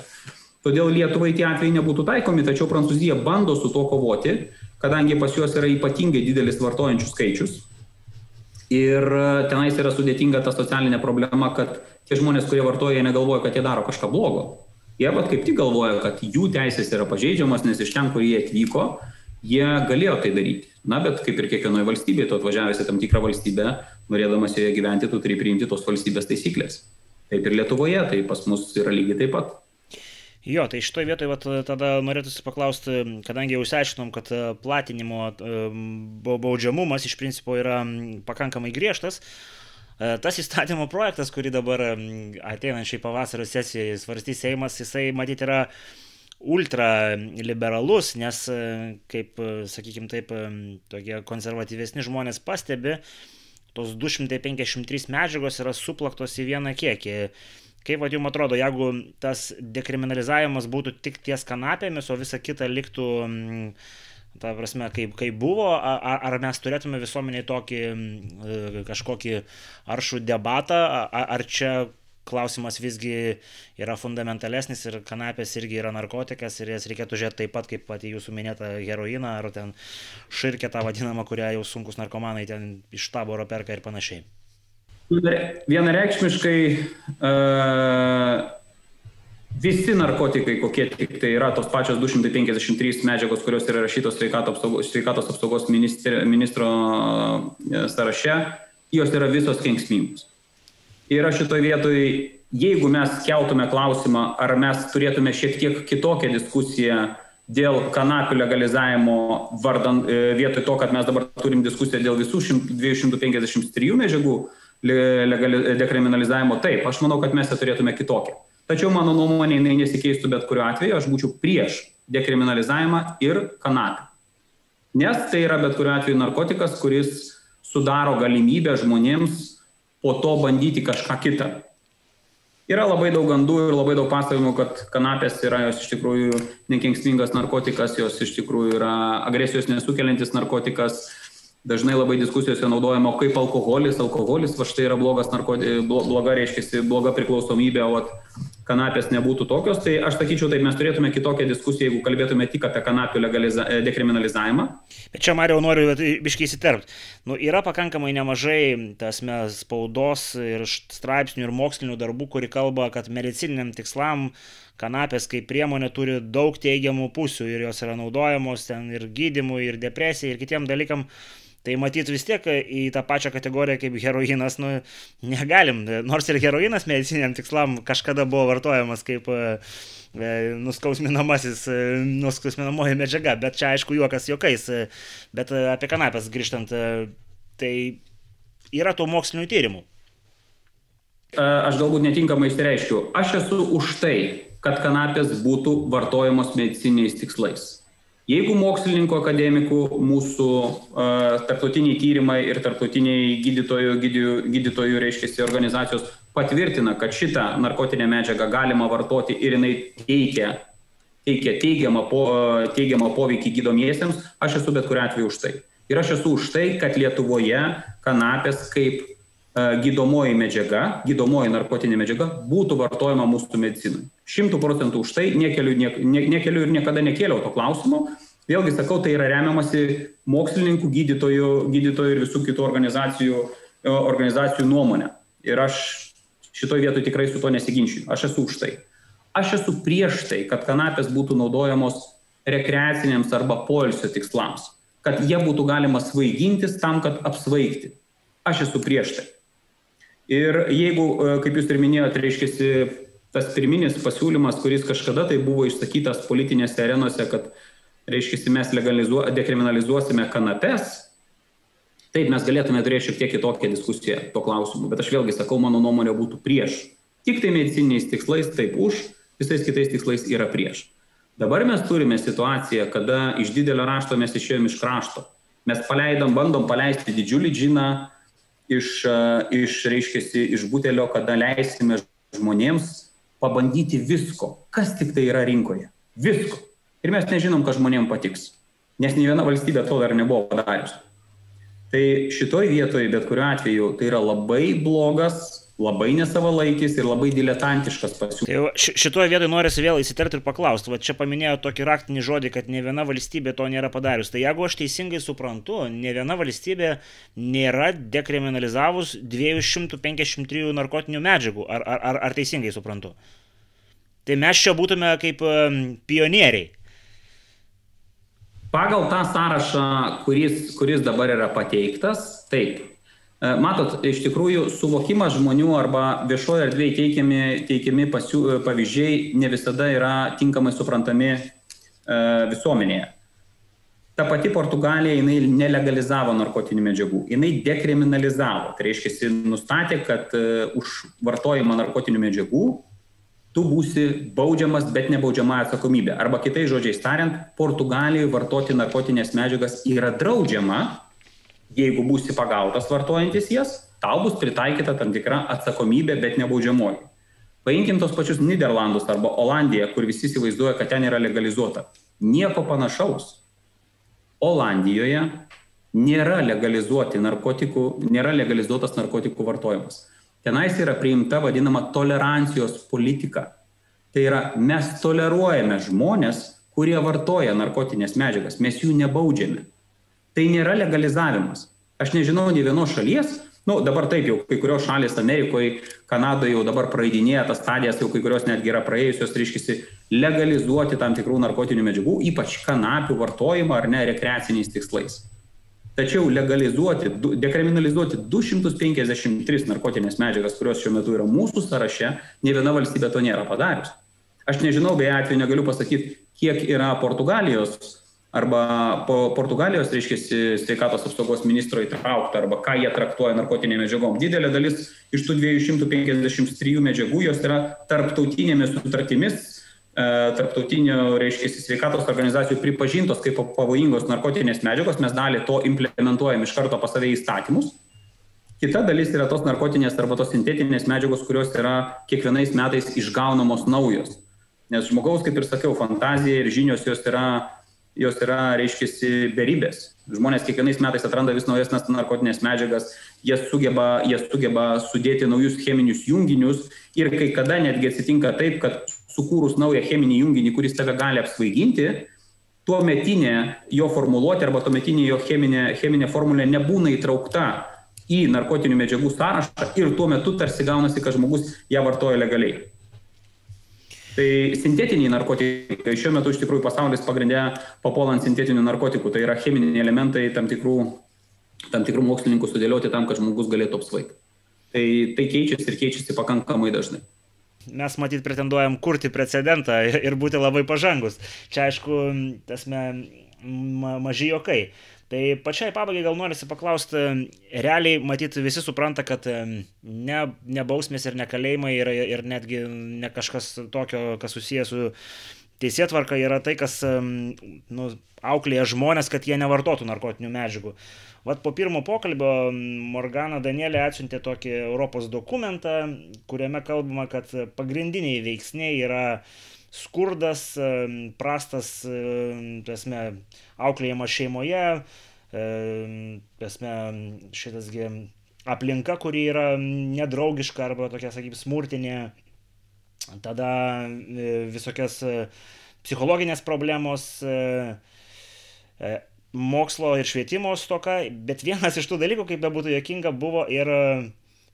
Todėl Lietuvai tie atvejai nebūtų taikomi, tačiau Prancūzija bando su tuo kovoti, kadangi pas juos yra ypatingai didelis vartojančių skaičius. Ir tenais yra sudėtinga ta socialinė problema, kad tie žmonės, kurie vartoja, jie negalvoja, kad jie daro kažką blogo. Jie pat kaip tik galvoja, kad jų teisės yra pažeidžiamas, nes iš ten, kur jie atvyko, jie galėjo tai daryti. Na, bet kaip ir kiekvienoje valstybėje, tu atvažiavęs į tam tikrą valstybę, norėdamas joje gyventi, tu turi priimti tos valstybės taisyklės. Taip ir Lietuvoje, tai pas mus yra lygiai taip pat.
Jo, tai šitoje vietoje vat, tada norėtųsi paklausti, kadangi jau išsiaiškinom, kad e, platinimo e, baudžiamumas iš principo yra pakankamai griežtas, tas įstatymo projektas, kurį dabar ateinančiai pavasario sesijai svarstys Seimas, jisai matyti yra ultraliberalus, nes, e, kaip, e, sakykime taip, tokie konservatyvesni žmonės pastebi, tos 253 medžiagos yra suplaktos į vieną kiekį. Kaip vad jums atrodo, jeigu tas dekriminalizavimas būtų tik ties kanapėmis, o visa kita liktų mm, Ta prasme, kaip, kaip buvo, ar, ar mes turėtume visuomeniai tokį e, kažkokį aršų debatą, ar, ar čia klausimas visgi yra fundamentalesnis ir kanapės irgi yra narkotikas ir jas reikėtų žiūrėti taip pat kaip pati jūsų minėta heroiną ar ten širkė tą vadinamą, kurią jau sunkus narkomanai ten iš taboro perka ir panašiai.
Vienareikšmiškai uh, Visi narkotikai, kokie tik tai yra tos pačios 253 medžiagos, kurios yra rašytos sveikatos apsaugos, sveikatos apsaugos ministro, ministro sąraše, jos yra visos kenksmingos. Ir aš šitoje vietoje, jeigu mes keltume klausimą, ar mes turėtume šiek tiek kitokią diskusiją dėl kanapių legalizavimo vardan, e, vietoj to, kad mes dabar turim diskusiją dėl visų 253 medžiagų dekriminalizavimo, taip, aš manau, kad mes ją turėtume kitokią. Tačiau mano nuomonė jinai nesikeistų bet kuriuo atveju, aš būčiau prieš dekriminalizavimą ir kanapę. Nes tai yra bet kuriuo atveju narkotikas, kuris sudaro galimybę žmonėms po to bandyti kažką kitą. Yra labai daug gandų ir labai daug pasakojimų, kad kanapės yra jos iš tikrųjų nekenksmingas narkotikas, jos iš tikrųjų yra agresijos nesukeliantis narkotikas. Dažnai labai diskusijose naudojama kaip alkoholis. Alkoholis, va štai yra blogas narkotikas, bloga, reiškia, bloga priklausomybė, o kanapės nebūtų tokios, tai aš sakyčiau, tai mes turėtume kitokią diskusiją, jeigu kalbėtume tik apie kanapių legaliza, e, dekriminalizavimą.
Bet čia, Mario, noriu biškiai įsiterpti. Nu, yra pakankamai nemažai tasme spaudos ir straipsnių ir mokslinių darbų, kuri kalba, kad medicininiam tikslam kanapės kaip priemonė turi daug teigiamų pusių ir jos yra naudojamos ten ir gydimui, ir depresijai, ir kitiem dalykam. Tai matyt vis tiek į tą pačią kategoriją kaip heroinas, nu, negalim. Nors ir heroinas mediciniam tikslam kažkada buvo vartojamas kaip e, e, nuskausminamasis, e, nuskausminamoji medžiaga, bet čia aišku juokas juokais. Bet apie kanapės grįžtant, tai yra tų mokslinių tyrimų.
Aš galbūt netinkamai išreiškiu. Aš esu už tai, kad kanapės būtų vartojamos mediciniais tikslais. Jeigu mokslininkų, akademikų, mūsų uh, tarptautiniai tyrimai ir tarptautiniai gydytojų, gydytojų, gydytojų reiškia, organizacijos patvirtina, kad šitą narkotinę medžiagą galima vartoti ir jinai teikia, teikia teigiamą, po, teigiamą poveikį gydomiesiems, aš esu bet kuriu atveju už tai. Ir aš esu už tai, kad Lietuvoje kanapės kaip gydomoji medžiaga, gydomoji narkotinė medžiaga būtų vartojama mūsų medicinai šimtų procentų už tai, nekeliu, ne, ne, nekeliu ir niekada nekėliau to klausimo. Vėlgi sakau, tai yra remiamasi mokslininkų, gydytojų, gydytojų ir visų kitų organizacijų, e, organizacijų nuomonė. Ir aš šitoje vietoje tikrai su to nesiginčiu. Aš esu už tai. Aš esu prieš tai, kad kanapės būtų naudojamos rekreaciniams arba poilsio tikslams. Kad jie būtų galima svaigintis tam, kad apsvaigti. Aš esu prieš tai. Ir jeigu, e, kaip jūs ir minėjote, reiškia, tas pirminis pasiūlymas, kuris kažkada tai buvo išsakytas politinėse arenose, kad, reiškia, mes dekriminalizuosime kanapes, taip mes galėtume turėti šiek tiek kitokią diskusiją tuo klausimu, bet aš vėlgi sakau, mano nuomonė būtų prieš. Tik tai medicininiais tikslais taip už, visais kitais tikslais yra prieš. Dabar mes turime situaciją, kada iš didelio rašto mes išėjom iš krašto. Mes paleidom, bandom paleisti didžiulį džiną iš, iš reiškia, iš butelio, kada leisime žmonėms pabandyti visko, kas tik tai yra rinkoje. Visko. Ir mes nežinom, kas žmonėms patiks. Nes nei viena valstybė to dar nebuvo padariusi. Tai šitoj vietoje, bet kuriuo atveju, tai yra labai blogas, labai nesavalaikis ir labai diletantiškas pasiūlymas.
Tai šitoje vietoje norisi vėl įsiterti ir paklausti. Va čia paminėjo tokį raktinį žodį, kad ne viena valstybė to nėra padarius. Tai jeigu aš teisingai suprantu, ne viena valstybė nėra dekriminalizavus 253 narkotinių medžiagų. Ar, ar, ar, ar teisingai suprantu? Tai mes čia būtume kaip pionieriai.
Pagal tą sąrašą, kuris, kuris dabar yra pateiktas, taip. E, matot, iš tikrųjų suvokimas žmonių arba viešoje erdvėje teikiami, teikiami pasiū, pavyzdžiai ne visada yra tinkamai suprantami e, visuomenėje. Ta pati Portugalija, jinai nelegalizavo narkotinių medžiagų, jinai dekriminalizavo. Tai reiškia, nustatė, kad e, už vartojimą narkotinių medžiagų tu būsi baudžiamas, bet nebaudžiama atsakomybė. Arba kitais žodžiais tariant, Portugalijoje vartoti narkotinės medžiagas yra draudžiama, jeigu būsi pagautas vartojantis jas, tau bus pritaikyta tam tikra atsakomybė, bet nebaudžiamoji. Paimkim tos pačius Niderlandus arba Olandiją, kur visi įsivaizduoja, kad ten yra legalizuota. Nieko panašaus. Olandijoje nėra legalizuoti narkotikų, nėra legalizuotas narkotikų vartojimas. Tenais yra priimta vadinama tolerancijos politika. Tai yra, mes toleruojame žmonės, kurie vartoja narkotinės medžiagas, mes jų nebaudžiame. Tai nėra legalizavimas. Aš nežinau nei vienos šalies, nu dabar taip jau, kai kurios šalis Amerikoje, Kanadoje jau dabar praeidinėja tas stadijas, jau kai kurios netgi yra praėjusios, reiškia, legalizuoti tam tikrų narkotinių medžiagų, ypač kanapių vartojimą ar ne rekreaciniais tikslais. Tačiau legalizuoti, dekriminalizuoti 253 narkotinės medžiagas, kurios šiuo metu yra mūsų sąraše, ne viena valstybė to nėra padarius. Aš nežinau, beje atveju negaliu pasakyti, kiek yra Portugalijos arba po Portugalijos, reiškia, sveikatos apsaugos ministro įtraukta, arba ką jie traktuoja narkotinėm medžiagom. Didelė dalis iš tų 253 medžiagų jos yra tarptautinėmis sutartimis E, tarptautinių, reiškia, sveikatos organizacijų pripažintos kaip pavojingos narkotinės medžiagos, mes dalį to implementuojam iš karto pas save įstatymus. Kita dalis yra tos narkotinės arba tos sintetinės medžiagos, kurios yra kiekvienais metais išgaunamos naujos. Nes žmogaus, kaip ir sakiau, fantazija ir žinios jos yra jos yra, reiškia, beribės. Žmonės kiekvienais metais atranda vis naujesnės narkotinės medžiagas, jie sugeba, jie sugeba sudėti naujus cheminius junginius ir kai kada netgi atsitinka taip, kad sukūrus naują cheminį junginį, kuris tave gali apsvaiginti, tuo metinė jo formuluotė arba tuo metinė jo cheminė, cheminė formulė nebūna įtraukta į narkotinių medžiagų sąrašą ir tuo metu tarsi gaunasi, kad žmogus ją vartoja legaliai. Tai sintetiniai narkotikai šiuo metu iš tikrųjų pasaulis pagrindė papuola ant sintetinių narkotikų. Tai yra cheminiai elementai tam tikrų, tam tikrų mokslininkų sudėlioti tam, kad žmogus galėtų apsvaigti. Tai, tai keičiasi ir keičiasi pakankamai dažnai.
Mes matyt pretenduojam kurti precedentą ir būti labai pažangus. Čia aišku, tasme, ma maži jokai. Tai pačiai pabaigai gal norisi paklausti, realiai matyti visi supranta, kad ne, ne bausmės ir ne kalėjimai ir, ir netgi ne kažkas tokio, kas susijęs su teisėtvarka yra tai, kas nu, auklėja žmonės, kad jie nevartotų narkotinių medžiagų. Vat po pirmo pokalbio Morgana Danielė atsiuntė tokį Europos dokumentą, kuriame kalbama, kad pagrindiniai veiksniai yra skurdas, prastas, tasme, auklėjimas šeimoje, tasme, šitasgi aplinka, kuri yra nedraugiška arba tokia, sakykim, smurtinė, tada e, visokias e, psichologinės problemos, e, mokslo ir švietimo stoka, bet vienas iš tų dalykų, kaip bebūtų jokinga, buvo ir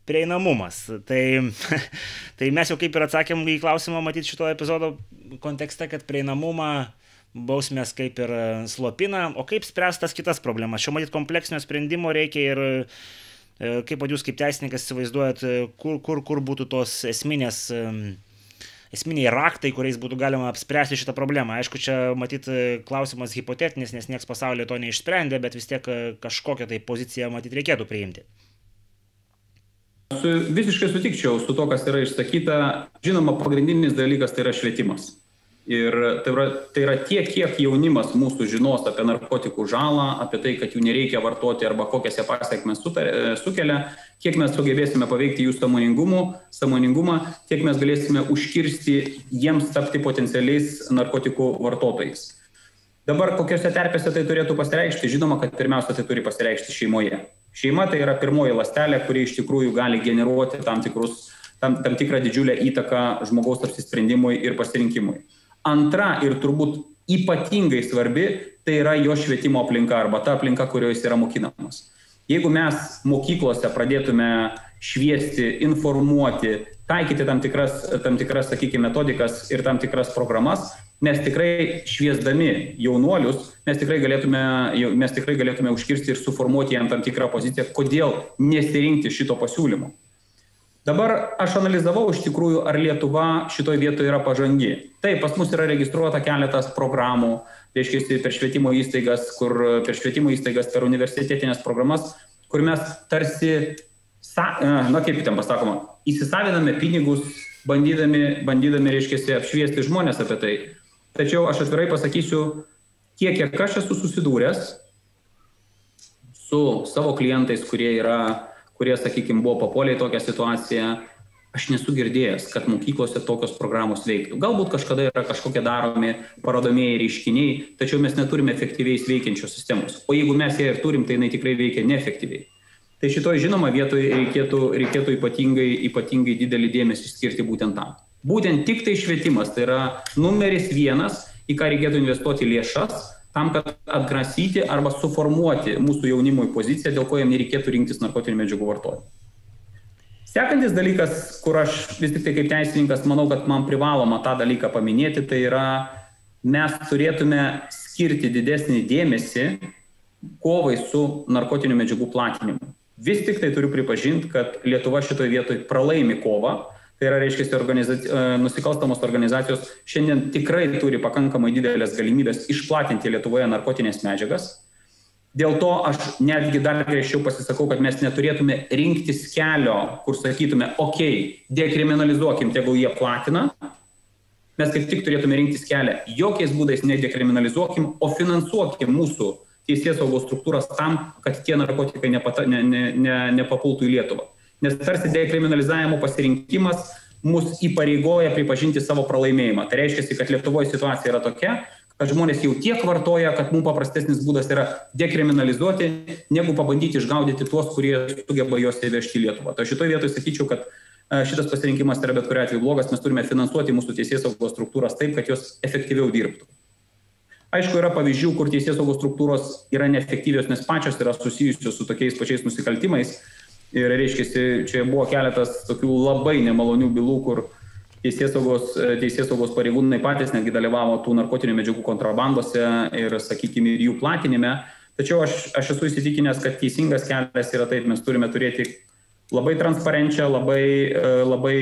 prieinamumas. Tai, tai mes jau kaip ir atsakėm į klausimą, matyti šito epizodo kontekste, kad prieinamumą bausmės kaip ir slopina, o kaip spręstas kitas problemas. Šio matyti kompleksinio sprendimo reikia ir e, kaip jūs kaip teisininkas įsivaizduojat, kur, kur, kur būtų tos esminės esminiai raktai, kuriais būtų galima apspręsti šitą problemą. Aišku, čia matyt klausimas hipotetinis, nes niekas pasaulyje to neišsprendė, bet vis tiek e, kažkokią tai poziciją matyt reikėtų priimti.
Su, visiškai sutikčiau su to, kas yra išsakyta. Žinoma, pagrindinis dalykas tai yra švietimas. Ir tai yra, tai yra tiek, kiek jaunimas mūsų žinos apie narkotikų žalą, apie tai, kad jų nereikia vartoti arba kokias jie pasiekmes sukelia, kiek mes sugebėsime paveikti jų samoningumą, tiek mes galėsime užkirsti jiems tapti potencialiais narkotikų vartotojais. Dabar kokiuose terpėse tai turėtų pasireikšti? Žinoma, kad pirmiausia tai turi pasireikšti šeimoje. Šeima tai yra pirmoji lastelė, kuri iš tikrųjų gali generuoti tam, tikrus, tam, tam tikrą didžiulę įtaką žmogaus apsisprendimui ir pasirinkimui. Antra ir turbūt ypatingai svarbi, tai yra jo švietimo aplinka arba ta aplinka, kurioje jis yra mokinamas. Jeigu mes mokyklose pradėtume šviesti, informuoti, taikyti tam tikras, tam tikras sakykime, metodikas ir tam tikras programas, mes tikrai šviesdami jaunuolius, mes tikrai galėtume, mes tikrai galėtume užkirsti ir suformuoti jam tam tikrą poziciją, kodėl nesirinkti šito pasiūlymo. Dabar aš analizavau iš tikrųjų, ar Lietuva šitoje vietoje yra pažangi. Taip, pas mus yra registruota keletas programų, reiškia, per švietimo įstaigas, kur per švietimo įstaigas, per universitetinės programas, kur mes tarsi, na kaip ten pasakoma, įsisaviname pinigus, bandydami, bandydami reiškia, apšviesti žmonės apie tai. Tačiau aš atvirai pasakysiu, kiek kiek aš esu susidūręs su savo klientais, kurie yra, kurie, sakykime, buvo papuolę į tokią situaciją, aš nesu girdėjęs, kad mokyklose tokios programos veiktų. Galbūt kažkada yra kažkokie daromi parodomieji reiškiniai, tačiau mes neturime efektyviai veikiančios sistemos. O jeigu mes ją ir turim, tai jinai tikrai veikia neefektyviai. Tai šitoje žinoma vietoje reikėtų, reikėtų ypatingai, ypatingai didelį dėmesį skirti būtent tam. Būtent tik tai švietimas, tai yra numeris vienas, į ką reikėtų investuoti lėšas, tam, kad atgrasyti arba suformuoti mūsų jaunimui poziciją, dėl ko jam nereikėtų rinktis narkotinių medžiagų vartojimą. Sekantis dalykas, kur aš vis tik tai kaip teisininkas manau, kad man privaloma tą dalyką paminėti, tai yra mes turėtume skirti didesnį dėmesį kovai su narkotinių medžiagų platinimu. Vis tik tai turiu pripažinti, kad Lietuva šitoje vietoje pralaimi kovą, Tai yra, reiškia, organizaci... E, nusikalstamos organizacijos šiandien tikrai turi pakankamai didelės galimybės išplatinti Lietuvoje narkotinės medžiagas. Dėl to aš netgi dar griežčiau pasisakau, kad mes neturėtume rinktis kelio, kur sakytume, okay, dekriminalizuokim, tegul jie platina. Mes kaip tik turėtume rinktis kelią, jokiais būdais nedekriminalizuokim, o finansuokim mūsų teisės saugos struktūras tam, kad tie narkotikai nepata, ne, ne, ne, nepapultų į Lietuvą nes tarsi dekriminalizavimo pasirinkimas mus įpareigoja pripažinti savo pralaimėjimą. Tai reiškia, kad Lietuvoje situacija yra tokia, kad žmonės jau tiek vartoja, kad mums paprastesnis būdas yra dekriminalizuoti, negu pabandyti išgaudyti tuos, kurie sugeba juos įvežti į Lietuvą. Tai šitoje vietoje sakyčiau, kad e, šitas pasirinkimas yra bet kuriu atveju blogas, mes turime finansuoti mūsų teisės saugos struktūras taip, kad jos efektyviau dirbtų. Aišku, yra pavyzdžių, kur teisės saugos struktūros yra neefektyvios, nes pačios yra susijusios su tokiais pačiais nusikaltimais. Ir reiškia, čia buvo keletas tokių labai nemalonių bylų, kur teisės saugos, teisės saugos pareigūnai patys netgi dalyvavo tų narkotinių medžiagų kontrabandose ir, sakykime, ir jų platinime. Tačiau aš, aš esu įsitikinęs, kad teisingas kelias yra taip, mes turime turėti labai transparenčią, labai, labai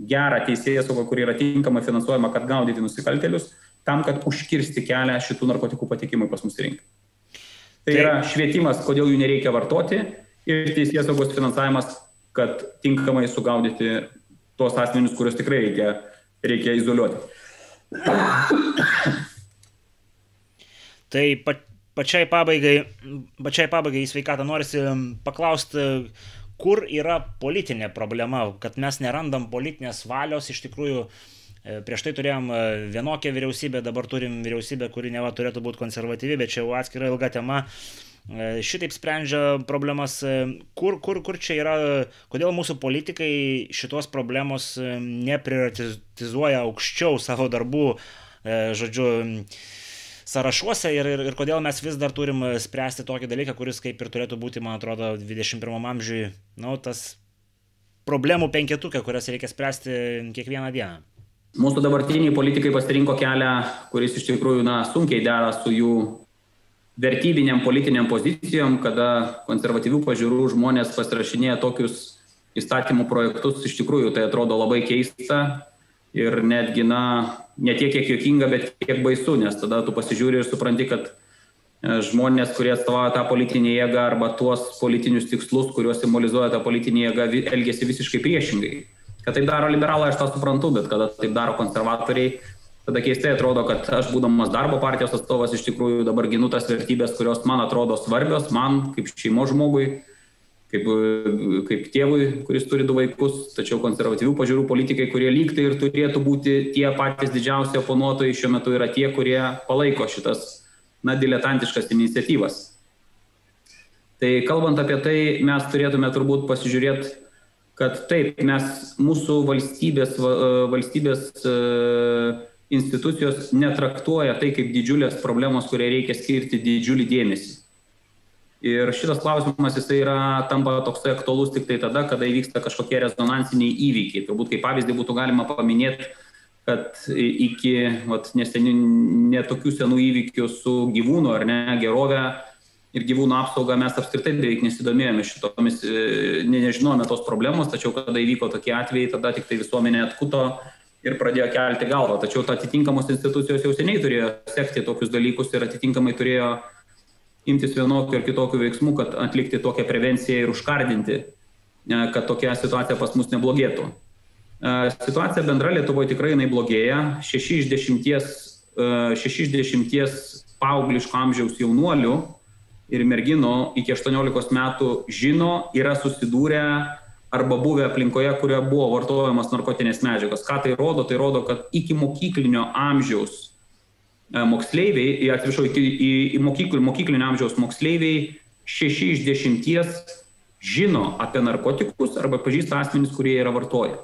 gerą teisėją saugą, kuri yra tinkamai finansuojama, kad gaudyti nusikaltelius tam, kad užkirsti kelią šitų narkotikų patikimui pas mus rinkai. Tai yra švietimas, kodėl jų nereikia vartoti ir teisės saugos finansavimas, kad tinkamai sugaudyti tuos asmenius, kuriuos tikrai reikia, reikia izoliuoti.
Tai pa, pačiai pabaigai, pačiai pabaigai į sveikatą norisi paklausti, kur yra politinė problema, kad mes nerandam politinės valios iš tikrųjų E, prieš tai turėjom e, vienokią vyriausybę, dabar turim vyriausybę, kuri neva turėtų būti konservatyvi, bet čia jau atskira ilga tema. E, šitaip sprendžia problemas, kur, kur, kur čia yra, kodėl mūsų politikai šitos problemos neprioritizuoja aukščiau savo darbų, žodžiu, sąrašuose ir, ir, ir kodėl mes vis dar turim spręsti tokį dalyką, kuris kaip ir turėtų būti, man atrodo, 21 amžiui, na, nu, tas problemų penketukė, kurias reikia spręsti kiekvieną dieną.
Mūsų dabartiniai politikai pasirinko kelią, kuris iš tikrųjų na, sunkiai dera su jų vertybiniam politiniam pozicijom, kada konservatyvių pažiūrų žmonės pasirašinėja tokius įstatymų projektus, iš tikrųjų tai atrodo labai keista ir netgi, na, ne tiek kiek juokinga, bet kiek baisu, nes tada tu pasižiūri ir supranti, kad e, žmonės, kurie atstovauja tą politinę jėgą arba tuos politinius tikslus, kuriuos simbolizuoja tą politinė jėga, elgesi visiškai priešingai. Kad taip daro liberalai, aš tą suprantu, bet kada taip daro konservatoriai, tada keistai atrodo, kad aš būdamas darbo partijos atstovas iš tikrųjų dabar ginu tas vertybės, kurios man atrodo svarbios, man kaip šeimo žmogui, kaip, kaip tėvui, kuris turi du vaikus, tačiau konservatyvių pažiūrų politikai, kurie lygtai ir turėtų būti tie patys didžiausi oponuotojai, šiuo metu yra tie, kurie palaiko šitas, na, diletantiškas iniciatyvas. Tai kalbant apie tai, mes turėtume turbūt pasižiūrėti kad taip, mes mūsų valstybės, e, valstybės e, institucijos netraktuoja tai kaip didžiulės problemos, kurie reikia skirti didžiulį dėmesį. Ir šitas klausimas jisai yra tampa toksai aktualus tik tai tada, kada įvyksta kažkokie rezonansiniai įvykiai. Turbūt kaip pavyzdį būtų galima paminėti, kad iki vat, nesenių, netokių senų įvykių su gyvūnu ar ne gerovė ir gyvūnų apsaugą mes apskritai beveik nesidomėjome šitomis, e, ne, nežinome tos problemos, tačiau kada įvyko tokie atvejai, tada tik tai visuomenė atkuto ir pradėjo kelti galvą. Tačiau atitinkamos institucijos jau seniai turėjo sekti tokius dalykus ir atitinkamai turėjo imtis vienokių ir kitokių veiksmų, kad atlikti tokią prevenciją ir užkardinti, e, kad tokia situacija pas mus neblogėtų. E, situacija bendra Lietuvoje tikrai jinai blogėja. 6 iš 10, 6 iš 10 paaugliško amžiaus jaunuolių ir merginų iki 18 metų žino, yra susidūrę arba buvę aplinkoje, kurioje buvo vartojamas narkotinės medžiagos. Ką tai rodo? Tai rodo, kad iki mokyklinio amžiaus e, moksleiviai, atsiprašau, iki į, į mokyklų, mokyklinio amžiaus moksleiviai 6 iš 10 žino apie narkotikus arba pažįsta asmenys, kurie yra vartoję.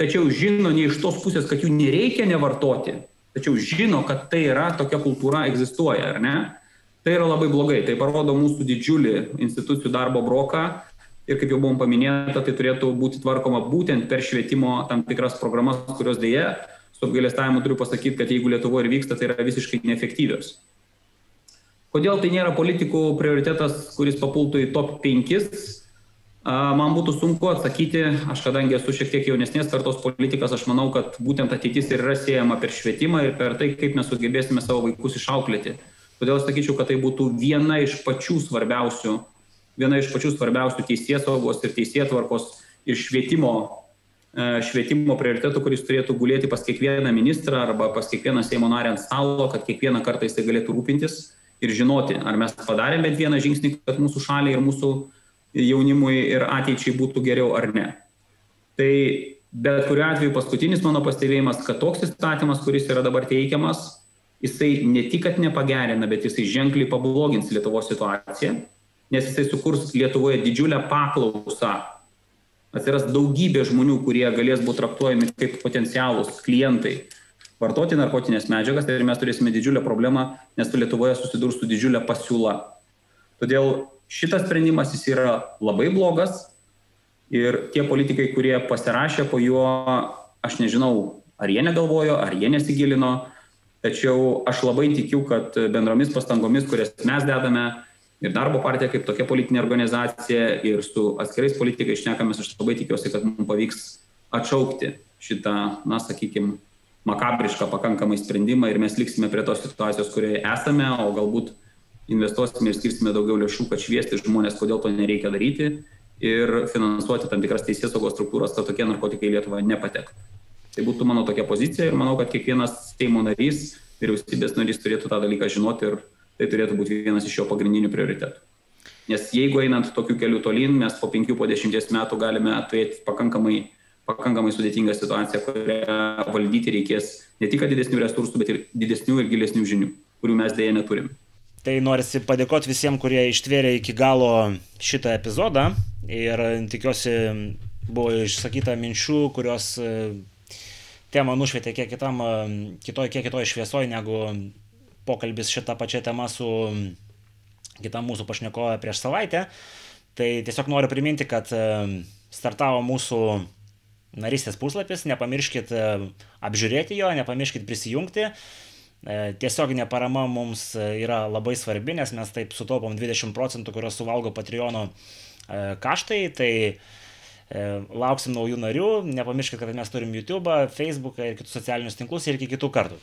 Tačiau žino ne iš tos pusės, kad jų nereikia nevartoti, tačiau žino, kad tai yra tokia kultūra egzistuoja, ar ne? Tai yra labai blogai, tai parodo mūsų didžiulį institucijų darbo broką ir kaip jau buvom paminėta, tai turėtų būti tvarkoma būtent per švietimo tam tikras programas, kurios dėje, su apgailestavimu turiu pasakyti, kad jeigu Lietuvoje ir vyksta, tai yra visiškai neefektyvios. Kodėl tai nėra politikų prioritetas, kuris papultų į top 5? Man būtų sunku atsakyti, aš kadangi esu šiek tiek jaunesnės kartos politikas, aš manau, kad būtent ateitis ir yra siejama per švietimą ir per tai, kaip mes sugebėsime savo vaikus išauklėti. Todėl sakyčiau, kad tai būtų viena iš pačių svarbiausių, viena iš pačių svarbiausių teisės saugos ir teisėtvarkos ir švietimo, e, švietimo prioritetų, kuris turėtų gulėti pas kiekvieną ministrą arba pas kiekvieną Seimo narį ant stalo, kad kiekvieną kartą jisai galėtų rūpintis ir žinoti, ar mes padarėme bent vieną žingsnį, kad mūsų šaliai ir mūsų jaunimui ir ateičiai būtų geriau ar ne. Tai bet kuriuo atveju paskutinis mano pastebėjimas, kad toks įstatymas, kuris yra dabar teikiamas, jisai ne tik, kad nepagerina, bet jisai ženkliai pablogins Lietuvos situaciją, nes jisai sukurs Lietuvoje didžiulę paklausą. Atsiras daugybė žmonių, kurie galės būti traktuojami kaip potencialūs klientai vartoti narkotinės medžiagas ir mes turėsime didžiulę problemą, nes Lietuvoje susidurs su didžiulė pasiūla. Todėl šitas sprendimas jis yra labai blogas ir tie politikai, kurie pasirašė po juo, aš nežinau, ar jie negalvojo, ar jie nesigilino, tačiau aš labai tikiu, kad bendromis pastangomis, kurias mes dedame, ir darbo partija kaip tokia politinė organizacija, ir su atskirais politikais šnekamės, aš labai tikiuosi, kad mums pavyks atšaukti šitą, na, sakykime, makabrišką pakankamai sprendimą ir mes liksime prie tos situacijos, kurioje esame, o galbūt investuosime ir skirsime daugiau lėšų, kad šviesti žmonės, kodėl to nereikia daryti ir finansuoti tam tikras teisės saugos struktūros, kad tokie narkotikai į Lietuvą nepatektų. Tai būtų mano tokia pozicija ir manau, kad kiekvienas Seimo narys, vyriausybės narys turėtų tą dalyką žinoti ir tai turėtų būti vienas iš jo pagrindinių prioritetų. Nes jeigu einant tokiu keliu tolyn, mes po 5-10 metų galime turėti pakankamai pakankamai sudėtinga situacija, kurią valdyti reikės ne tik didesnių resursų, bet ir didesnių ir gilesnių žinių, kurių mes dėja neturime.
Tai norisi padėkoti visiems, kurie ištvėrė iki galo šitą epizodą ir tikiuosi buvo išsakyta minčių, kurios temą nušvietė kiek kitam, e, kitoj, kiek kitoj šviesoje negu pokalbis šitą pačią temą su kitam mūsų pašnekovė prieš savaitę. Tai tiesiog noriu priminti, kad e, startavo mūsų narystės puslapis, nepamirškit e, apžiūrėti jo, nepamirškit prisijungti. E, tiesioginė parama mums e, yra labai svarbi, nes mes taip sutaupom 20 procentų, kurios suvalgo Patreono kaštai, tai lauksim naujų narių, nepamirškit, kad mes turim YouTube, Facebook ir kitus socialinius tinklus ir iki kitų kartų.